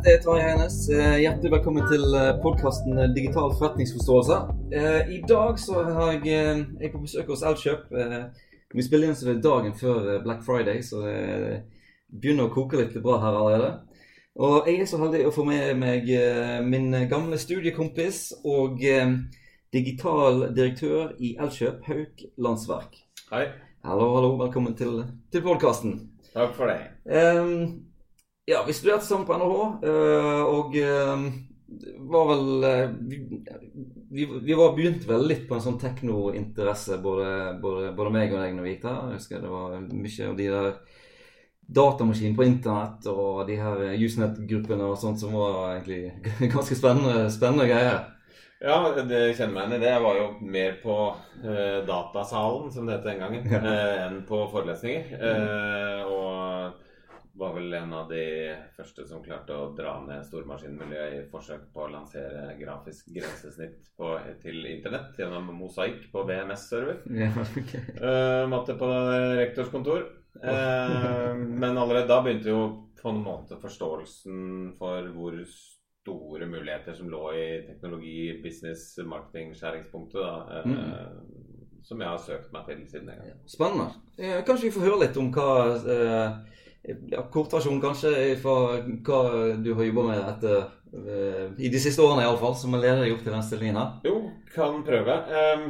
Dette er Tarjei Heines. Eh, hjertelig velkommen til podkasten Digital forretningsforståelse. Eh, I dag så har jeg, eh, jeg er på besøk hos Elkjøp. Vi spiller inn så det er dagen før Black Friday, så det begynner å koke litt bra her allerede. Og jeg er så heldig å få med meg min gamle studiekompis og digital direktør i Elkjøp, Hauk Landsverk. Hei. Hallo, hallo. Velkommen til, til podkasten. Takk for det. Um, ja, vi studerte sammen på NHH, uh, og uh, var vel uh, vi, vi, var begynt vel litt på en sånn teknointeresse, både, både, både, meg og deg, når vi gikk der. Jeg husker det var mye av de der datamaskiner på internett og de her Usenet-gruppene og sånt som var egentlig ganske spennende, spennende greier. Ja, det kjenner meg igjen i det. Jeg var jo mer på uh, datasalen, som det het den gangen, ja. uh, enn på forelesninger. Uh, og var vel en av de første som klarte å dra ned stormaskinmiljøet i forsøk på å lansere grafisk grensesnitt på, til internett gjennom mosaikk på VMS-server. Ja, okay. uh, måtte på rektors kontor. Uh, men allerede da begynte jo på en måte forståelsen for hvor store muligheter som lå i teknologi, business, marketing, skjæringspunktet. Da, uh, mm. Som jeg har søkt meg til siden den gang. Spennende. Kanskje vi får høre litt om hva ja, kortversjon kanskje fra hva du har jobba med etter, uh, i de siste årene iallfall, som leder deg opp til den stillingen her? Jo, kan prøve. Um,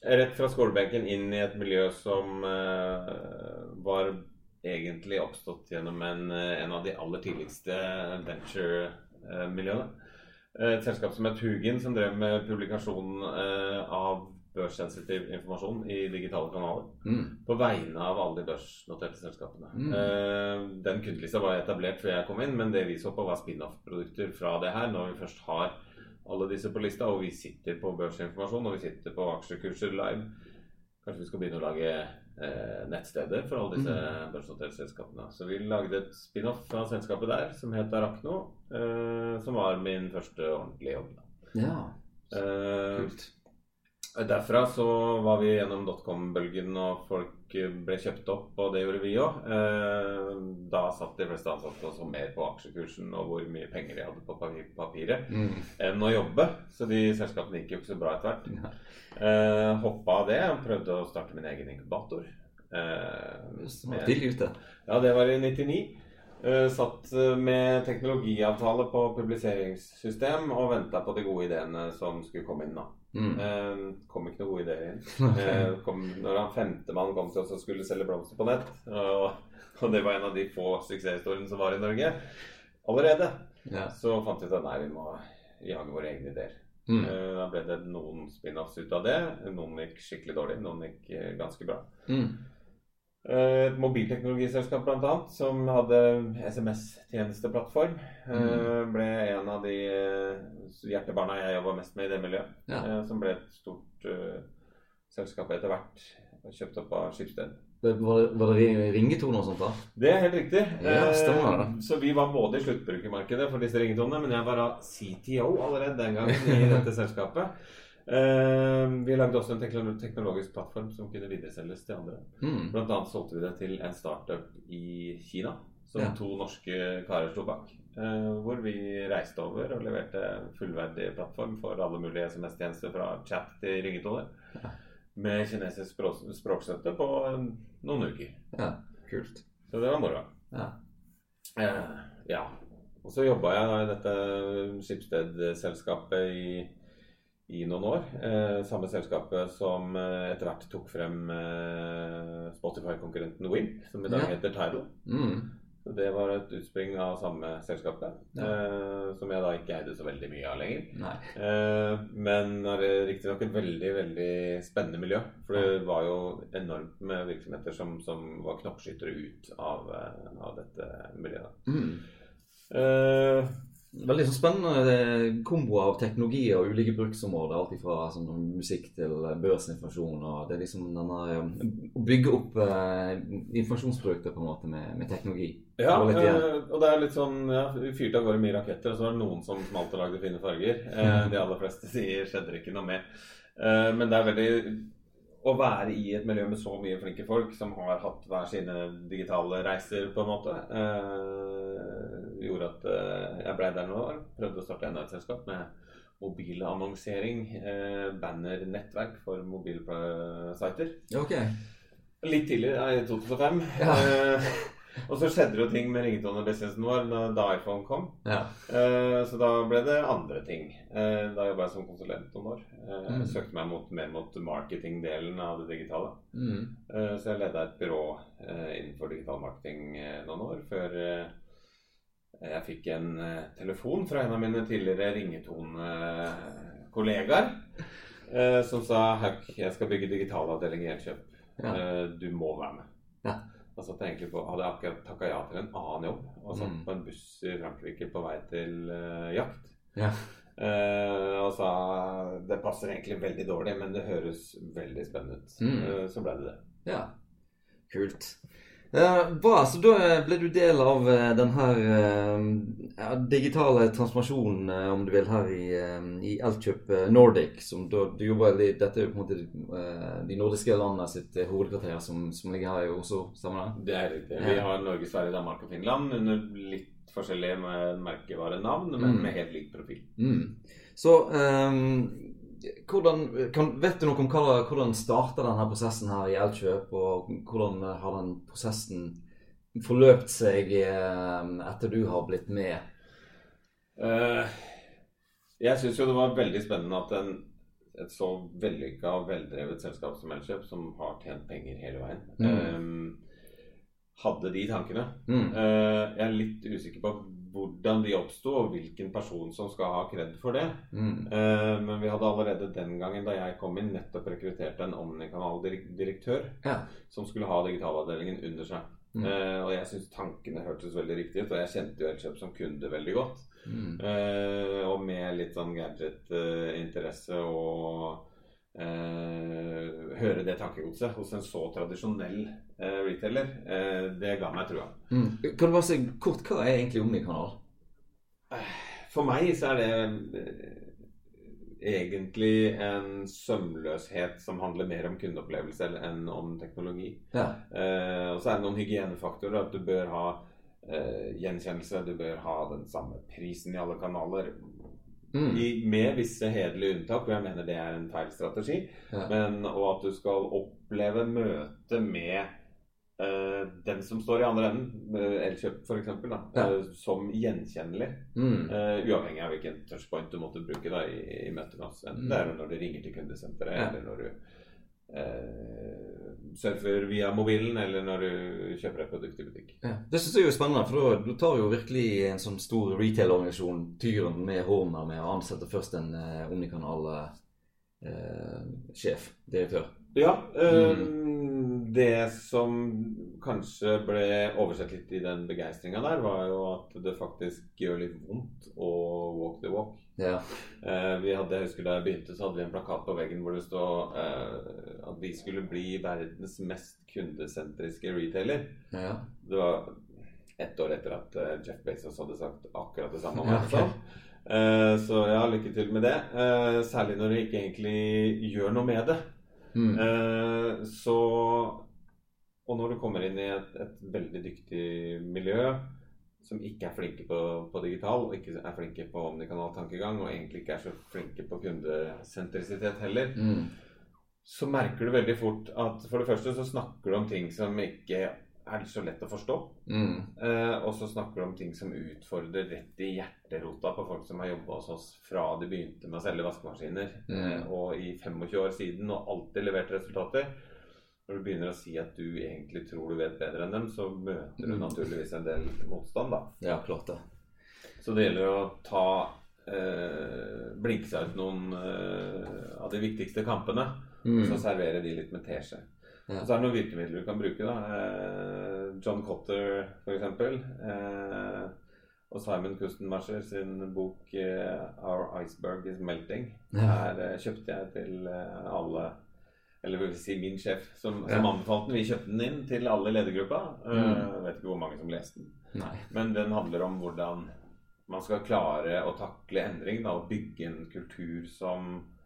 rett fra skolebenken inn i et miljø som uh, var egentlig oppstått gjennom en, en av de aller tidligste venture-miljøene. Et selskap som het Hugin, som drev med publikasjon av børssensitiv informasjon i digitale kanaler. Mm. På vegne av alle de børsnoterte selskapene. Mm. Uh, den kundelista var etablert før jeg kom inn, men det vi så på, var spin-off-produkter fra det her. Når vi først har alle disse på lista, og vi sitter på børsinformasjon og vi sitter på aksjekurser live. Kanskje vi skal begynne å lage uh, nettsteder for alle disse mm. børsnoterte selskapene. Så vi lagde et spin-off fra selskapet der som het Arakno, uh, som var min første ordentlige jobb. Ja, kult. Derfra så var vi gjennom dotcom-bølgen, og folk ble kjøpt opp, og det gjorde vi òg. Eh, da satt de fleste ansatte og så mer på aksjekursen og hvor mye penger de hadde på papiret, mm. enn å jobbe. Så de selskapene gikk jo ikke så bra etter hvert. Ja. Eh, hoppa av det og prøvde å starte min egen inkubator. Eh, ute. Ja, det var i 99. Uh, satt med teknologiavtale på publiseringssystem og venta på de gode ideene som skulle komme inn. da. Mm. Uh, kom ikke noen gode ideer inn. Kom, når han femtemann kom til oss og skulle selge blomster på nett, og, og, det var en av de få suksesshistoriene som var i Norge allerede, ja. så fant vi ut at nei, vi må jage våre egne ideer. Mm. Da ble det noen spin-offs ut av det. Noen gikk skikkelig dårlig, noen gikk ganske bra. Mm. Et mobilteknologiselskap bl.a. som hadde SMS-tjenesteplattform. Mm. Ble en av de hjertebarna jeg jobba mest med i det miljøet. Ja. Som ble et stort uh, selskap etter hvert. Kjøpt opp av Skipsted. Var det, var det ringetoner og sånt? da? Det er helt riktig. Ja, stemmer det. Så vi var både i sluttbrukermarkedet for disse ringetonene, men jeg var da CTO allerede den gangen i dette selskapet. Uh, vi lagde også en teknologisk plattform som kunne videreselges til andre. Mm. Blant annet solgte vi det til en startup i Kina som ja. to norske karer sto bak. Uh, hvor vi reiste over og leverte fullverdig plattform for alle mulige SMS-tjenester fra chat til ringetoner. Ja. Med kinesisk språk språkstøtte på noen uker. Ja, kult. Så det var moro. Ja. Uh, ja. Og så jobba jeg i dette skipsstedselskapet i i noen år. Eh, samme selskapet som eh, etter hvert tok frem eh, Spotify-konkurrenten Wimp, som i dag ja. heter Tidal. Mm. Det var et utspring av samme selskapet, ja. eh, som jeg da ikke eide så veldig mye av lenger. Eh, men er riktignok et veldig veldig spennende miljø. For det var jo enormt med virksomheter som, som var knoppskyttere ut av, eh, av dette miljøet. Mm. Eh, Veldig sånn spennende kombo av teknologi og ulike bruksområder. Alt fra sånn, musikk til børsinformasjon. og det er liksom denne, eh, Å bygge opp eh, informasjonsprodukter på en måte med, med teknologi. Ja, og, eh, og det er litt sånn ja, Vi fyrte av gårde mye raketter, og så var det noen som smalt og lagde fine farger. Eh, de aller fleste sier skjedde det ikke noe med. Eh, men det er veldig å være i et miljø med så mye flinke folk som har hatt hver sine digitale reiser, på en måte. Eh, gjorde at eh, jeg ble der år. Prøvde å starte enda et selskap med mobilannonsering. Uh, bannernettverk for mobilsider. Okay. Litt tidligere, i 2005. Ja. Og så skjedde det jo ting med ringetonebusinessen vår da iPhone kom. Ja. Uh, så da ble det andre ting. Uh, da jobba jeg som konsulent noen år. Uh, mm. Søkte meg mot, mer mot marketingdelen av det digitale. Mm. så jeg leda et byrå innenfor digital marketing noen år før jeg fikk en telefon fra en av mine tidligere ringetonekollegaer som sa Hauk, jeg skal bygge digitalavdeling i Elkjøp. Ja. du må være med. Ja. Da satt jeg egentlig på, hadde akkurat takka ja til en annen jobb og satt mm. på en buss i Frankrike på vei til uh, jakt. Ja. Uh, og sa det passer egentlig veldig dårlig, men det høres veldig spennende ut. Mm. Uh, så ble det det. Ja, kult. Bra. Så da ble du del av uh, den her ja, digitale transformasjonen, om du vil, her i, i Elkjøp Nordic. Som da, du jobber litt, Dette er jo på en måte de nordiske landene sitt hovedkvarter som, som, ligger her i Oslo, stemmer det? Det er riktig. Vi har Norge, Sverige, Danmark og Finland under litt forskjellige merkevarenavn, men mm. med helt lik profil. Mm. Så um, hvordan, kan, vet du noe om hva, hvordan starta denne prosessen her i Elkjøp? Og hvordan har den prosessen forløpt seg eh, etter du har blitt med? Uh, jeg syns jo det var veldig spennende at en, et så vellykka og veldrevet selskap som Elkjøp, som har tjent penger hele veien, mm. um, hadde de tankene. Mm. Uh, jeg er litt usikker på hvordan de oppsto, og hvilken person som skal ha kred for det. Mm. Uh, men vi hadde allerede den gangen da jeg kom inn, nettopp rekruttert en omnikanaldirektør ja. som skulle ha digitalavdelingen under seg. Mm. Uh, og jeg syns tankene hørtes veldig riktig ut, og jeg kjente jo Elkjøp som kunde veldig godt. Mm. Uh, og med litt sånn gadget-interesse og Uh, høre det tankegodset hos en så tradisjonell eh, retailer, eh, det ga meg trua. Mm. Kan du bare si kort, hva er egentlig Omnikanal? For meg så er det egentlig en sømløshet som handler mer om kundeopplevelse enn om teknologi. Ja. og så er det noen hygienefaktorer. At du bør ha gjenkjennelse, du bør ha den samme prisen i alle kanaler. Mm. I, med visse hederlige unntak, og jeg mener det er en feil strategi. Ja. Men, og at du skal oppleve møtet med uh, den som står i andre enden, Elkjøp f.eks., ja. uh, som gjenkjennelig. Mm. Uavhengig av hvilken touchpoint du måtte bruke da, i, i møtet med oss. Enten mm. det er når du ringer til kundesenteret, ja. eller når du eh, surfer via mobilen, eller når du kjøper et produkt i butikk. Ja. Det syns jeg er spennende, for du tar jo virkelig en sånn stor retail-organisasjon tyren med hånda med å ansette først en eh, omnikanal-sjef, eh, direktør. Ja. Eh, mm. Det som kanskje ble oversett litt i den begeistringa der, var jo at det faktisk gjør litt vondt å walk the walk. Ja. Eh, vi hadde, jeg husker Da jeg begynte, så hadde vi en plakat på veggen hvor det stod eh, at vi skulle bli verdens mest kundesentriske retailer. Ja. Det var ett år etter at uh, Jeff Bezos hadde sagt akkurat det samme om okay. Uh, så ja, lykke til med det. Uh, særlig når du ikke egentlig gjør noe med det. Mm. Eh, så Og når du kommer inn i et, et, veldig dyktig miljø som ikke er flinke på, på digital, og ikke er flinke på omnikanal-tankegang, og egentlig ikke er så flinke på kundesentrisitet heller, mm. så merker du veldig fort at for det første så snakker du om ting som ikke er så lett å forstå. Mm. Eh, og så snakker du om ting som utfordrer rett i hjerterota på folk som har jobba hos oss fra de begynte med å selge vaskemaskiner, mm. eh, og i 25 år siden og alltid levert resultater. Når du begynner å si at du egentlig tror du vet bedre enn dem, så møter du mm. naturligvis en del motstand, da. Ja, klart det. Så det gjelder å ta eh, blinke seg ut noen av de viktigste kampene, mm. og så servere de litt med teskje. Ja. Så er det noen virkemidler du kan bruke. da. Eh, John Cotter, f.eks. Eh, og Simon Kustenmacher sin bok eh, 'Our Iceberg Is Melting'. Ja. Her kjøpte jeg til alle Eller vil si min sjef, som, ja. som anbefalte den. Vi kjøpte den inn til alle i ledergruppa. Mm. Jeg vet ikke hvor mange som leste den. Nei. Men den handler om hvordan man skal klare å takle endring da, og bygge en kultur som Eh,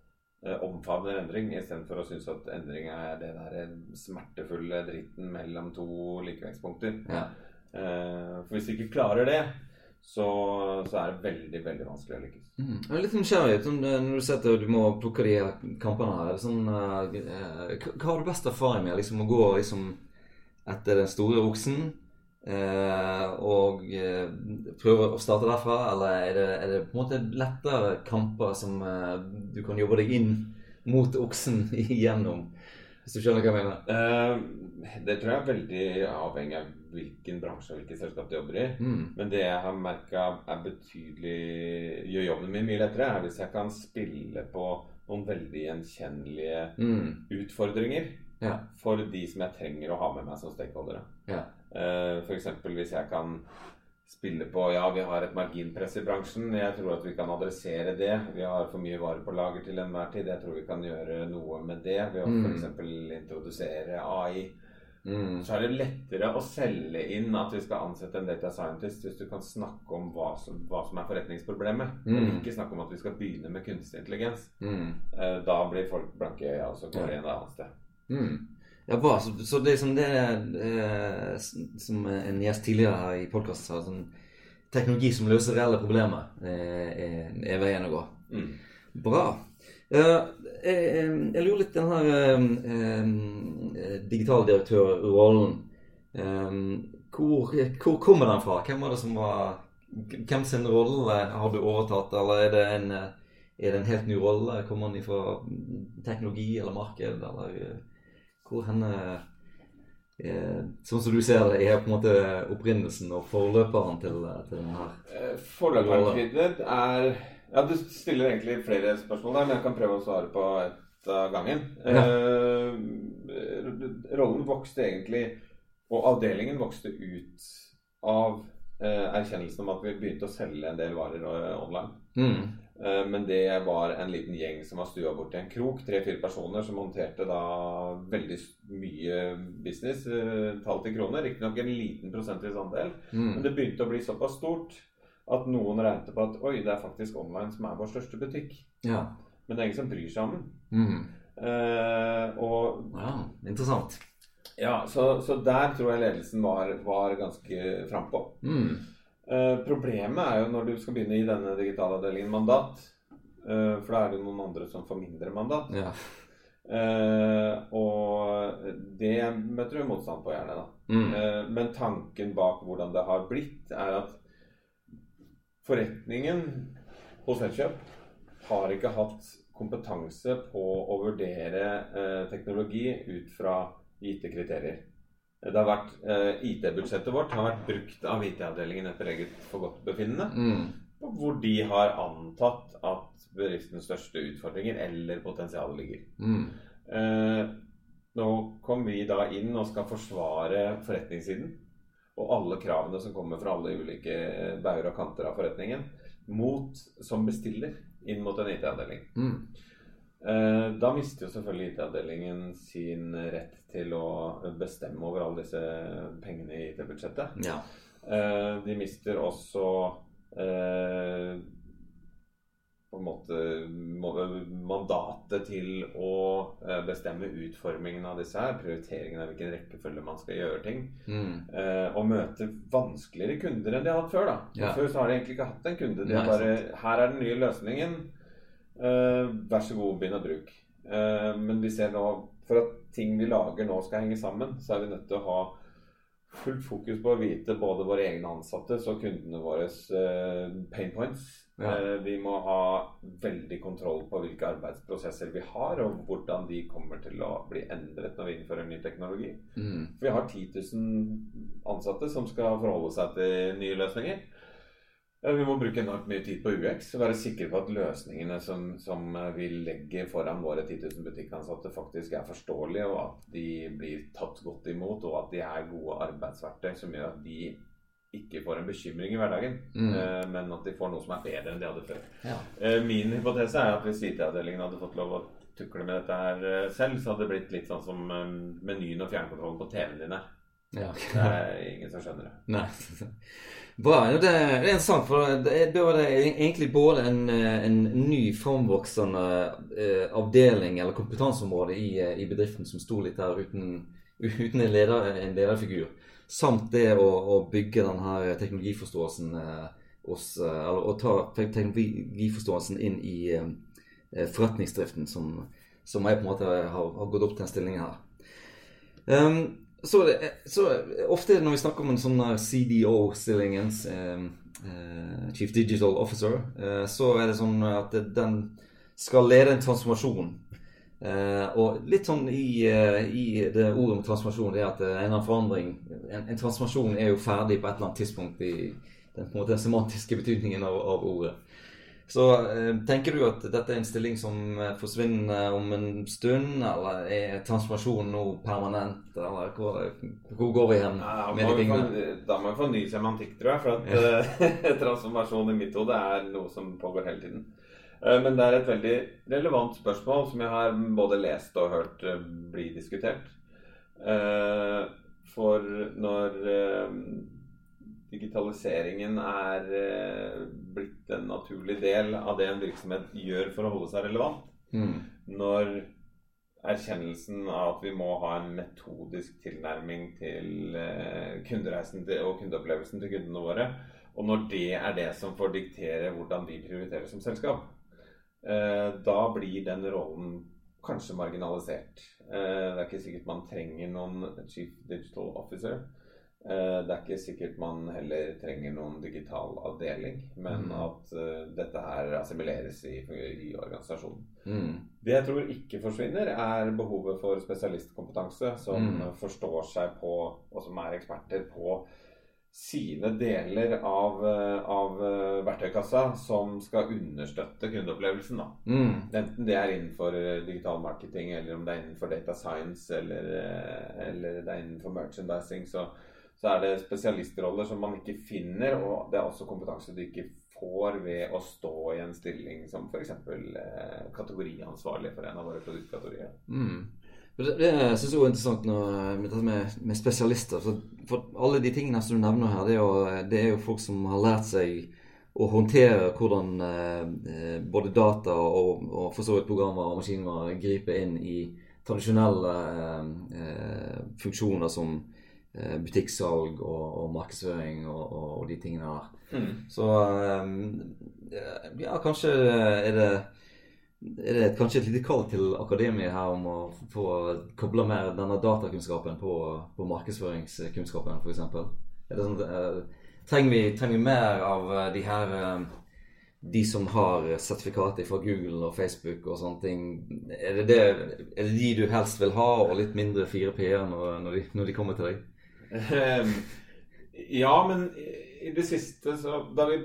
omfavner endring, istedenfor å synes at endring er det der smertefulle dritten mellom to likevektspunkter. Ja. Eh, for hvis du ikke klarer det, så, så, er det veldig veldig vanskelig å lykkes. Mm. Jeg er litt nysgjerrig sånn, eh, når du setter du må plukke de kampene her. Sånn, hva har du best erfaring med? Liksom Å gå liksom, etter den store oksen og prøver prøve å starte derfra? Eller er det, er det, på en måte lettere kamper som du kan jobbe deg inn mot oksen igjennom? Hvis du skjønner hva jeg mener? Det tror jeg er veldig avhengig av hvilken bransje og hvilket selskap du jobber i. Mm. Men det jeg har merka er betydelig gjør jobben min mye lettere, er hvis jeg kan spille på noen veldig gjenkjennelige mm. utfordringer ja. for de som jeg trenger å ha med meg som stakeholdere. Ja. Uh, F.eks. hvis jeg kan spille på Ja, vi har et marginpress i bransjen. Jeg tror at vi kan adressere det. Vi har for mye varer på lager til enhver tid. Jeg tror vi kan gjøre noe med det ved å mm. f.eks. introdusere AI. Mm. Så er det lettere å selge inn at vi skal ansette en data scientist hvis du kan snakke om hva som, hva som er forretningsproblemet. Mm. Ikke snakke om at vi skal begynne med kunstig intelligens. Mm. Eh, da blir folk blanke øya og så går inn et annet sted. Ja, bra. Så, så det, som det eh, som en gjest tidligere her i podkasten sa, sånn, teknologi som løser reelle problemer, eh, er, veien å gå. Mm. Bra. Uh, jeg, jeg, lurer litt den her uh, digitaldirektørrollen um, hvor, hvor, kommer den fra? Hvem var det som var Hvem sin rolle har du overtatt, eller er det en, er det en helt ny rolle? Kommer den fra teknologi eller marked, eller hvor henne eh, Sånn som du ser det, er på en måte opprinnelsen og forløperen til, til denne her? til forløperen er Ja, du stiller egentlig flere spørsmål der, men jeg kan prøve å svare på ett av gangen. Ja. Eh, rollen vokste egentlig, og avdelingen vokste ut av eh, erkjennelsen om at vi begynte å selge en del varer eh, online. Mm. Eh, men det var en liten gjeng som var stua bort i en krok. Tre-fire personer som håndterte da veldig mye business. Eh, talt i kroner. Riktignok en liten prosentvis andel. Mm. Men det begynte å bli såpass stort at noen regnet på at oi, det er faktisk online som er vår største butikk. Ja. Men det er ingen som bryr seg om den. Mm. Eh, og ja, Interessant. Ja, så, så, der tror jeg ledelsen var, var ganske frampå. Mm. Uh, problemet er jo når du skal begynne i denne digitalavdelingen mandat. Uh, for da er det noen andre som får mindre mandat. Ja. Uh, og det møter du motstand på, gjerne. da mm. Men tanken bak hvordan det har blitt, er at forretningen hos Elkjøp har ikke hatt kompetanse på å vurdere teknologi ut fra gitte kriterier. Det har vært eh, IT-budsjettet vårt har vært brukt av IT-avdelingen etter eget forgodtbefinnende. Mm. Hvor de har antatt at bedriftens største utfordringer eller potensial ligger. Mm. Eh, nå kom vi da inn og skal forsvare forretningssiden. Og alle kravene som kommer fra alle ulike bauger og kanter av forretningen, mot, som bestiller inn mot en IT-avdeling. Mm. Eh, da mister jo selvfølgelig IT-avdelingen sin rett til å bestemme over alle disse pengene i IT-budsjettet. Ja. Eh, de mister også eh, på en måte mandatet til å bestemme utformingen av disse her. Prioriteringen av hvilken rekkefølge man skal gjøre ting. Mm. og møte vanskeligere kunder enn de har hatt før. da. Ja. Før så har de egentlig ikke hatt en kunde. De Nei, bare Her er den nye løsningen. Uh, vær så god, begynn å bruke. Uh, men vi ser nå For at ting vi lager nå skal henge sammen, så er vi nødt til å ha fullt fokus på å vite både våre egne ansatte og kundene våre uh, pain points. Ja. vi må ha veldig kontroll på hvilke arbeidsprosesser vi har, og hvordan de kommer til å bli endret når vi innfører ny teknologi. Mm. For vi har 10 000 ansatte som skal forholde seg til nye løsninger. Vi må bruke enormt mye tid på UX og være sikre på at løsningene som, som vi legger foran våre 10 000 butikkansatte, faktisk er forståelige, og at de blir tatt godt imot, og at de er gode arbeidsverktøy som gjør at de ikke får en bekymring i hverdagen, mm. Eh, men at de får noe som er bedre enn de hadde før. Ja. Eh, min hypotese er at hvis IT-avdelingen hadde fått lov å tukle med dette her eh, selv, så hadde det blitt litt sånn som menyen og fjernkontrollen på TV-en din er. Ja. Det er ingen som skjønner det. Nei. Bra. Det, er interessant, for det er egentlig både en, en ny framvoksende eh, avdeling eller kompetanseområde i, eh, i, bedriften som sto litt der uten, uten en, leder, en, lederfigur, samt det å, å bygge denne teknologiforståelsen eh, oss, eller å ta teknologiforståelsen inn i forretningsdriften, som, som, jeg på en måte har, har gått opp til en stilling her. Um, så, så, ofte når vi snakker om en sånn CDO-stillingen, eh, Chief Digital Officer, eh, så er det sånn at den skal lede en transformasjon. Eh, og litt sånn i, i, det ordet med transformasjon, det er at en forandring en, en, transformasjon er jo ferdig på et eller annet tidspunkt i den, måte, den semantiske betydningen av, av ordet. Så eh, tenker du at dette er en stilling som eh, forsvinner om en stund, eller er transformasjonen nå permanent, eller hvor, hvor går vi hen ja, med de tingene? Da må vi få ny semantikk, tror jeg, for at ja. uh, transformasjon i mitt hode er noe som pågår hele tiden. Men det er et veldig relevant spørsmål som jeg har både lest og hørt bli diskutert. for når digitaliseringen er eh, blitt en naturlig del av det en virksomhet gjør for å holde seg relevant. Mm. Når erkjennelsen av at vi må ha en metodisk tilnærming til eh, kundereisen og kundeopplevelsen til kundene våre, og når det er det som får diktere hvordan vi prioriterer som selskap, eh, da blir den rollen kanskje marginalisert. Det er ikke sikkert man trenger noen chief digital officer. Eh, det er ikke sikkert man heller trenger noen digital avdeling, men mm. at uh, dette her assimileres i, i organisasjonen. Mm. Det jeg tror ikke forsvinner, er behovet for spesialistkompetanse som mm. forstår seg på, og som er eksperter på sine deler av, eh, av verktøykassa som skal understøtte kundeopplevelsen. Da. Mm. Enten det er innenfor digital marketing, eller om det er innenfor data science, eller, eller det er innenfor merchandising. så så er det spesialistroller som man ikke finner, og det er også kompetanse du ikke får ved å stå i en stilling som f.eks. Eh, kategoriansvarlig for en av våre produktkategorier. Mm. Det, det syns jeg er interessant når, med, med, med spesialister. For, alle de tingene som du nevner her, det er, jo, det er jo folk som har lært seg å håndtere hvordan eh, både data og, og for så vidt programmer og maskiner griper inn i tradisjonelle eh, eh funksjoner som Eh, butikksalg og, og markedsføring og, og, og, de tingene der. Mm. Så um, ja, kanskje er det, er det kanskje et lite kall til akademiet her om å få koble mer denne datakunnskapen på, på markedsføringskunnskapen, f.eks. Sånn, uh, trenger, vi, trenger, vi, mer av de her uh, de som har sertifikater fra Google og Facebook og sånne ting, er det, det, er det de du helst vil ha, og litt mindre 4P-er når, når, når, de kommer til deg? Ehm, ja, men i det siste så Da vi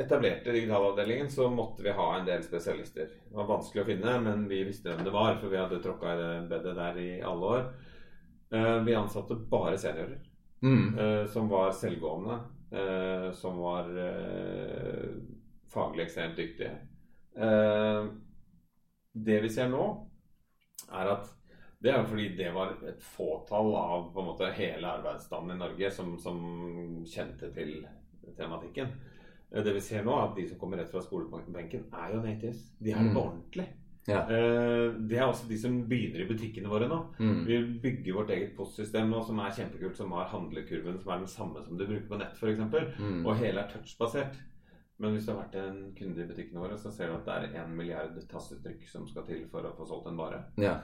etablerte digitalavdelingen, så måtte vi ha en del spesialister. Det var vanskelig å finne, men vi visste hvem det var, for vi hadde tråkka i det bedet der i alle år. Ehm, vi ansatte bare seniorer. Mm. Eh, som var selvgående. Eh, som var eh, faglig ekstremt dyktige. Det vi ser nå, er at det er jo fordi det var et fåtall av på en måte hele arbeidsstanden i Norge som, som kjente til tematikken. Det vi ser nå, er at de som kommer rett fra skolebenken, er jo natives. De er det på ordentlig. Ja. Eh, det er også de som begynner i butikkene våre nå. Mm. Vi bygger vårt eget postsystem nå som er kjempekult, som har handlekurven som er den samme som du bruker på nett f.eks. Mm. Og hele er touchbasert. Men hvis du har vært en kunde i butikkene våre, så ser du at det er en milliard tastetrykk som skal til for å få solgt en vare. Ja.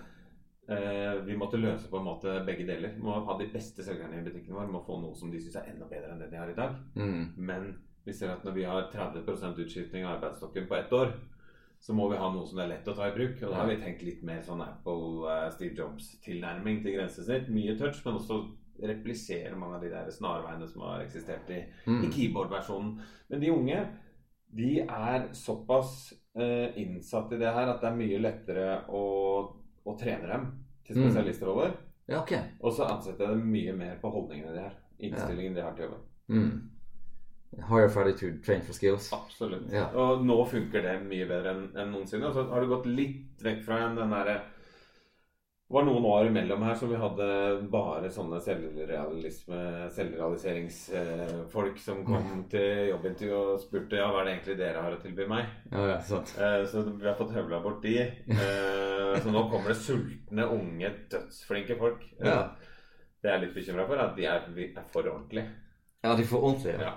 Eh, vi måtte løse på en måte begge deler. Må ha de beste selgerne i butikken vår. Må få noe som de syns er enda bedre enn det de har i dag. Mm. Men vi ser at når vi har 30% utskifting av arbeidsstokken på ett år, så må vi ha noe som det er lett å ta i bruk. Og da har vi tenkt litt mer sånn Apple, uh, Steve Jobs-tilnærming til grensesnitt. Mye touch, men også replisere mange av de der snarveiene som har eksistert i, mm. i keyboard-versjonen. Men de unge, de er såpass uh, innsatt i det her at det er mye lettere å og trener dem til mm. spesialistroller. Ja, okay. Og så ansetter jeg dem mye mer på holdningene de har. Innstillingen de har til jobben. Mm. Higher attitude, train for skills. Absolutt. Ja. Og nå funker det mye bedre enn en noensinne. Og så har det gått litt vekk fra den derre det var noen år imellom her som vi hadde bare sånne selvrealiseringsfolk som kom til jobbintervju og spurte ja, hva er det egentlig dere har å tilby meg. Ja, ja, sant. Eh, så vi har fått høvla bort de. Eh, så nå kommer det sultne, unge, dødsflinke folk. Ja. Det jeg er litt bekymra for, at de er, er, for ordentlige. Ja, de er for ordentlige? Ja.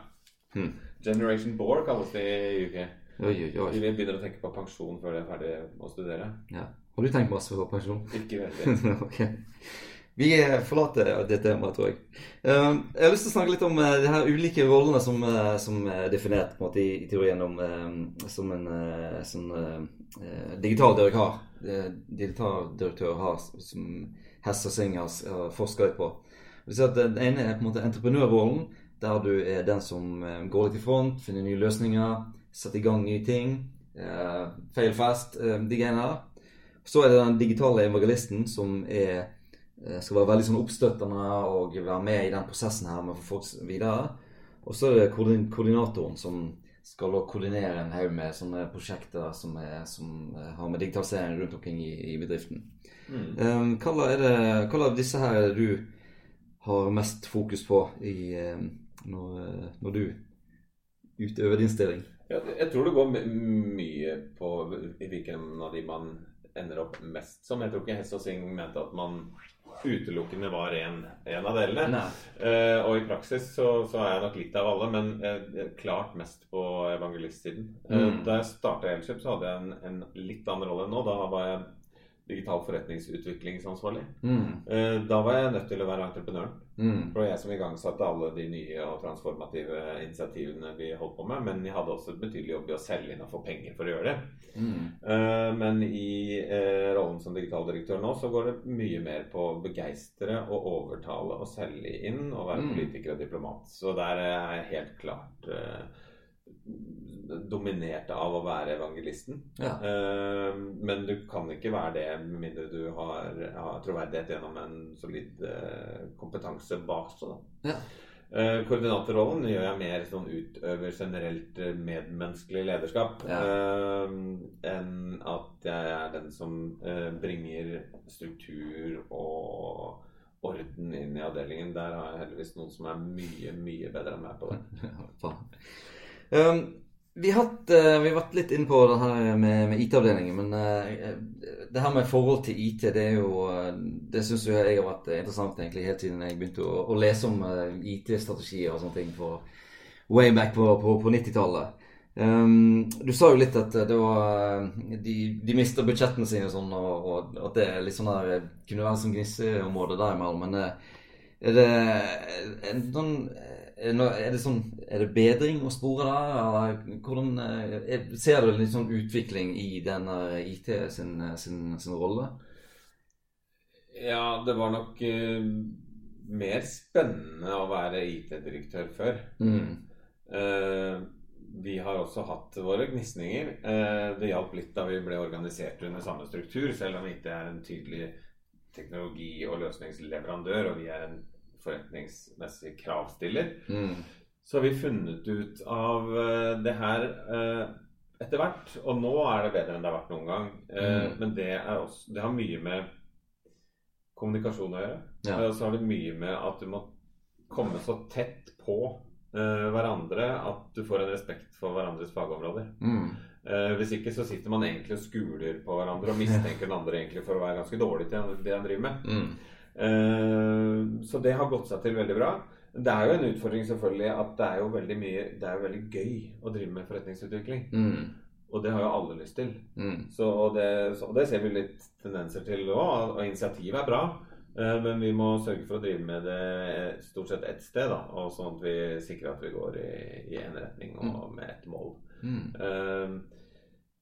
Hmm. Generation Bore kalles det i UK. Oi, oi, oi. Vi begynner å tenke på pensjon før de er ferdig å studere. Ja. Har du tenkt masse på pensjon? Ikke veldig. okay. Vi forlater det temaet, tror jeg. Um, jeg har lyst til å snakke litt om uh, de her ulike rollene som, uh, som er definert på en måte, i, i teorien om um, som en sånn, digital direktør, digital direktør har, som Hesse Singh har forska litt på. Den ene er på en måte entreprenørrollen, der du er den som går litt i front, finner nye løsninger setter i gang nye ting. Fail fast, de greiene der. Så er det den digitale evangelisten som er, uh, skal være veldig sånn oppstøttende og være med i den prosessen her med å få folk videre. Og så er det koordinatoren som skal koordinere en haug med sånne prosjekter som, er, som, har med digitalisering rundt omkring i, i bedriften. Mm. Um, hva, er det, hva av disse her er det du har mest fokus på i, når, når du utøver din stilling? jeg tror det går mye på hvilken av de man ender opp mest som. Jeg tror ikke Hess og Sing mente at man utelukkende var en, en av delene. Uh, og i praksis så, så, er jeg nok litt av alle, men uh, klart mest på evangelistsiden. Uh, mm. Da jeg starta Elkjøp, så hadde jeg en, en, litt annen rolle enn nå. Da var jeg digital forretningsutviklingsansvarlig. Mm. Da var jeg nødt til å være entreprenøren. Mm. For det var jeg som igangsatte alle de nye og transformative initiativene vi holdt på med. Men jeg hadde også et betydelig jobb i å selge inn og få penger for å gjøre det. Mm. Uh, men i uh, rollen som digitaldirektør nå, så går det mye mer på å begeistre og overtale og selge inn og være mm. politiker og diplomat. Så der er jeg helt klart dominert av å være evangelisten. Ja. Uh, men du kan ikke være det med mindre du har, har troverdighet gjennom en solid uh, kompetansebase. Ja. Uh, koordinatorrollen gjør jeg mer sånn utøver generelt medmenneskelig lederskap ja. enn at jeg er den som bringer struktur og orden inn i avdelingen. Der har jeg heldigvis noen som er mye, mye bedre enn meg på det. um, vi har, vært litt inne på det her med, med IT-avdelingen. Men uh, det her med forhold til IT, det er jo uh, Det syns jeg har vært interessant egentlig helt siden jeg begynte å, å lese om IT-strategier og sånne ting for way back på, på, på 90-tallet. Um, du sa jo litt at det var de, de mister budsjettene sine og sånn, og, og, at det er litt sånn der kunne være som gnisseområde der imellom. Men er det en sånn er det, sånn, er det bedring å spore der? Hvordan er, Ser du litt sånn utvikling i denne IT sin, sin, sin rolle? Ja, det var nok uh, mer spennende å være IT-direktør før. Mm. Uh, vi har også hatt våre gnisninger. Uh, det hjalp litt da vi ble organisert under samme struktur, selv om IT er en tydelig teknologi- og løsningsleverandør, og vi er en forretningsmessig kravstiller. Mm. Så har vi funnet ut av uh, det her uh, etter hvert. Og nå er det bedre enn det har vært noen gang. Uh, mm. Men det, også, det, har mye med kommunikasjon å gjøre. Ja. Og så har det mye med at du må komme så tett på hverandre at du får en respekt for hverandres fagområder. Mm. hvis ikke så sitter man egentlig og skuler på hverandre og mistenker den andre egentlig for å være ganske dårlig til det han driver med. Mm. Eh, så det har gått seg til veldig bra. Det er jo en utfordring selvfølgelig at det er jo veldig mye Det er jo veldig gøy å drive med forretningsutvikling. Mm. Og det har jo alle lyst til. Mm. Så, og det, så, det, ser vi litt tendenser til òg. Og initiativet er bra. Eh, men vi må sørge for å drive med det stort sett ett sted. Da, og sånn at vi sikrer at vi går i, i en retning og mm. med ett mål. Mm. Uh,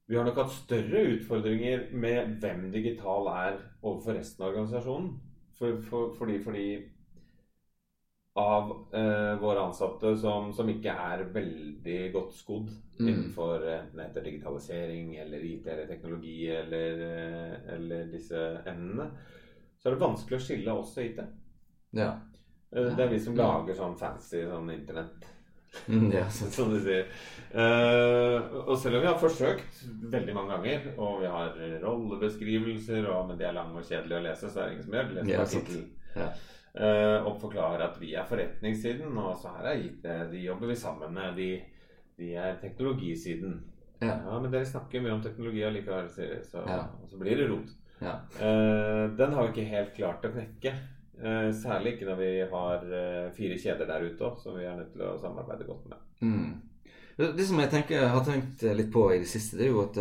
vi har nok hatt større utfordringer med hvem digital er overfor resten av organisasjonen. For, for, fordi, fordi av eh, våre ansatte som, som, ikke er veldig godt skodd mm. innenfor enten digitalisering eller IT eller teknologi eller, eh, eller disse emnene, så er det vanskelig å skille oss og IT. Ja. Eh, det er vi som lager sånn fancy sånn internett. Mm, ja, som du sier. Uh, og selv om vi har forsøkt veldig mange ganger, og vi har rollebeskrivelser, og, men de er lange og kjedelige å lese, så er det ingen som gjør det. Ja, ja. Uh, og forklarer at vi er forretningssiden, og så her er IT. De jobber vi sammen med. De, de er teknologisiden. Ja. ja. men dere snakker mye om teknologi allikevel, sier de. Så, så, blir det rot. Uh, den har vi ikke helt klart å knekke. Uh, særlig ikke når vi har uh, fire kjeder der ute òg, som vi er nødt til å samarbeide godt med. Mm. Det som jeg tenker, har tenkt litt på i det siste, det er jo at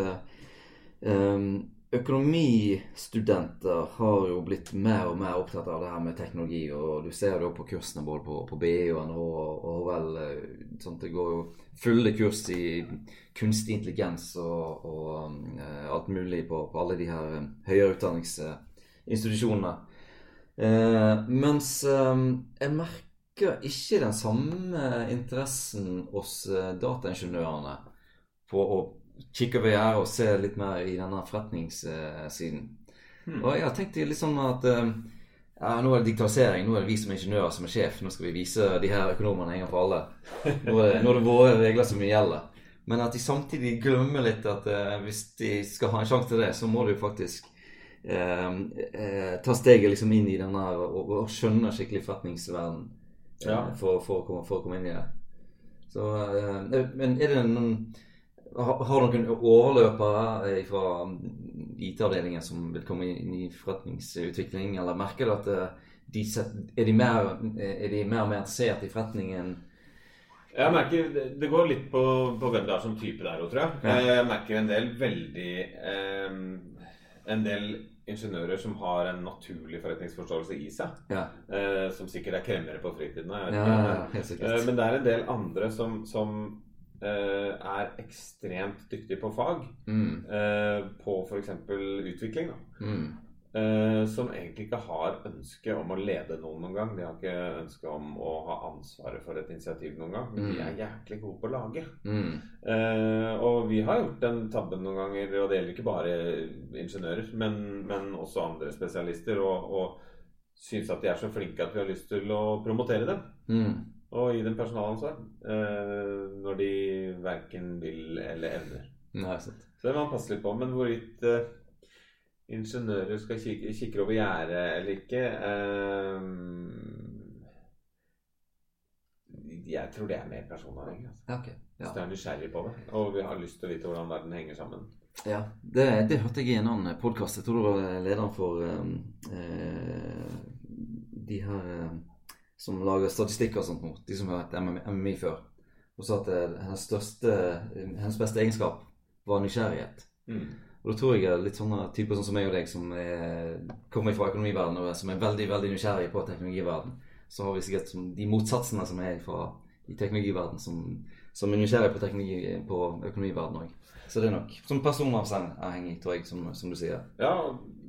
um, økonomistudenter har jo blitt mer og mer opptatt av det her med teknologi. Og du ser det jo på kursene både på, på BI og NHO og HL. Sånn det går jo fulle kurs i kunstig intelligens og, og uh, alt mulig på, på, alle de her høyere utdanningsinstitusjonene. Eh, mens eh, jeg merker ikke den samme interessen hos dataingeniørene på å kikke over gjerdet og se litt mer i denne forretningssiden. Hmm. Og jeg har tenkt litt sånn at eh, ja, nå er det digitalisering. Nå er det vi som ingeniører som er sjef. Nå skal vi vise de her økonomene en gang for alle. Nå er, det, nå er det våre regler som gjelder. Men at de samtidig glemmer litt at uh, hvis de skal ha en sjanse til det, så må du faktisk uh, uh, ta steget liksom inn i denne og, og skjønne skikkelig forretningsverden ja. for, for, for, for, å komme inn i det. Så, men er det noen har du noen overløpere fra IT-avdelingen som vil komme inn i forretningsutvikling, eller merker du at de de, er, de mer, er de mer interessert i forretningen? Jeg merker, Det går litt på, på hvem det er som type der òg, tror jeg. Ja. Jeg merker en del veldig eh, En del ingeniører som har en naturlig forretningsforståelse i seg. Ja. Eh, som sikkert er kremmere på fritiden. Ja, eh, men det er en del andre som, som Uh, er ekstremt dyktig på fag. Mm. Uh, på f.eks. utvikling. Mm. Uh, som egentlig ikke har ønske om å lede noen noen gang. De har ikke ønske om å ha ansvaret for et initiativ noen gang. Men mm. de er jæklig gode på å lage. Mm. og vi har gjort den tabben noen ganger, og det gjelder ikke bare ingeniører, men, men også andre spesialister, og, og syns at de er så flinke at vi har lyst til å promotere dem. Mm og gi dem personalansvar eh, når de verken vil eller evner. Nei, sant. Så det må man passe litt på. Men hvorvidt eh, ingeniører skal kikke, kikke over gjerdet eller ikke eh, Jeg tror det er mer personavhengig. Altså. Okay, ja. Hvis du er nysgjerrig på det, og vi har lyst til å vite hvordan verden henger sammen. Ja, det, det hørte jeg i en annen podkast. Jeg tror det var lederen for um, eh, de her um, som lager statistikk og sånt, de som har vært MMI før, og sa at eh, hennes, største, hennes beste egenskap var nysgjerrighet. Mm. Og da tror jeg er litt sånne typer sånn som meg og deg, som er, kommer fra økonomiverdenen og som er veldig veldig nysgjerrige på teknologiverden, så har vi sikkert de motsatsene som er fra i teknologiverden, som, som er nysgjerrige på, teknologi, på økonomiverdenen òg. Så det er nok som personavhengig, tror jeg, som, som du sier. Ja,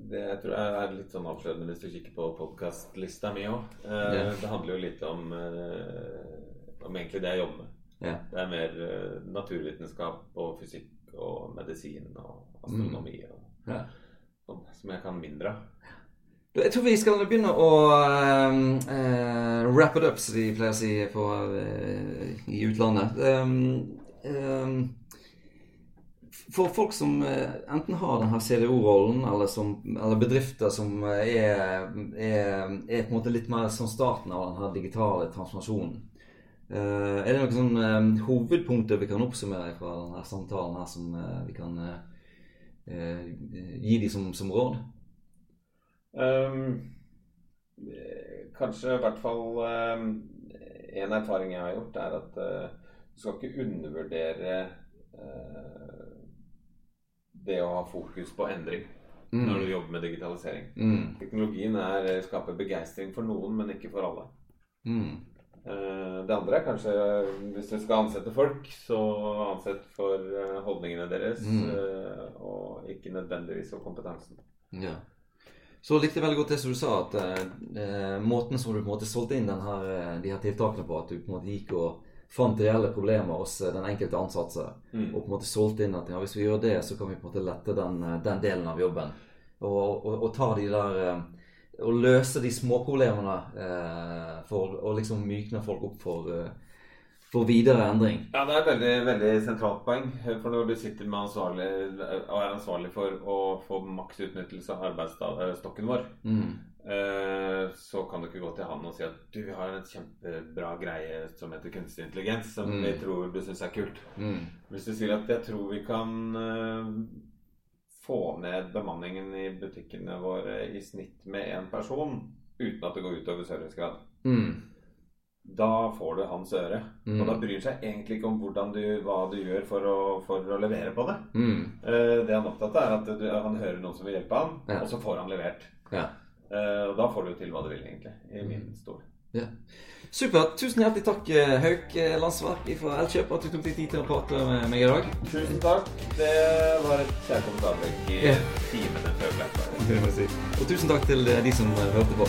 det jeg tror jeg er litt sånn avslørende hvis du kikker på podkastlista mi òg. Uh, yeah. Det handler jo litt om, uh, om egentlig det jeg jobber med. Yeah. Det er mer uh, naturvitenskap og fysikk og medisin og astronomi mm. og yeah. sånn som jeg kan mindre av. Jeg tror vi skal begynne å uh, wrap it up, som de pleier å si på, i utlandet. Um, um, for folk som eh, enten har denne CDO-rollen, eller, eller, bedrifter som eh, er, er, er, på en måte litt mer som starten av denne digitale transformasjonen. Uh, er det noen sånn, hovedpunkter vi kan oppsummere fra denne samtalen her som uh, vi kan uh, gi dem som, som råd? Um, kanskje i hvert fall um, En erfaring jeg har gjort, er at du skal ikke undervurdere det å ha fokus på endring mm. når du jobber med digitalisering. Mm. Teknologien er, eh, skaper begeistring for noen, men ikke for alle. Mm. Uh, det andre er kanskje hvis du skal ansette folk, så ansett for holdningene deres, uh, og ikke nødvendigvis for kompetansen. Ja. Så likte jeg veldig godt det som du sa, at måten som du på en måte solgte inn denne, de her tiltakene på, at du på en måte gikk og fant reelle problemer hos eh, den enkelte ansatte. Mm. Og på en måte solgte inn at ja, hvis vi gjør det, så kan vi på en måte lette den, eh, den delen av jobben. Og, og, og, ta de der eh, Og løse de småproblemene eh, for å liksom mykne folk opp for, for videre endring. Ja, det er et veldig, veldig sentralt poeng. For når du sitter med ansvarlig, og er ansvarlig for å få maks utnyttelse av arbeidsstokken vår, mm. Eh, så kan du ikke gå til han og si at du, vi har en kjempebra greie som heter kunstig intelligens, som mm. vi tror du syns er kult. Mm. Hvis du sier at jeg tror vi kan uh, få ned bemanningen i butikkene våre i snitt med én person uten at det går utover servicegrad, mm. da får du hans øre. Mm. Og da bryr han seg egentlig ikke om du, hva du gjør for å, for å levere på det. Mm. Eh, det han er opptatt av, er at du, han hører noen som vil hjelpe ham, Ja. og så får han levert. Ja. Eh, og da får du til hva du vil, egentlig. I min stol. ja. Supert. Tusen hjertelig takk, eh, Hauk eh, Landsverk fra Elkjøp, at du tok deg tid til å prate med meg i dag. Tusen takk. Det var et kjærkomment avbrekk i Ja. timene før Black Friday. Og tusen takk til de som hørte på.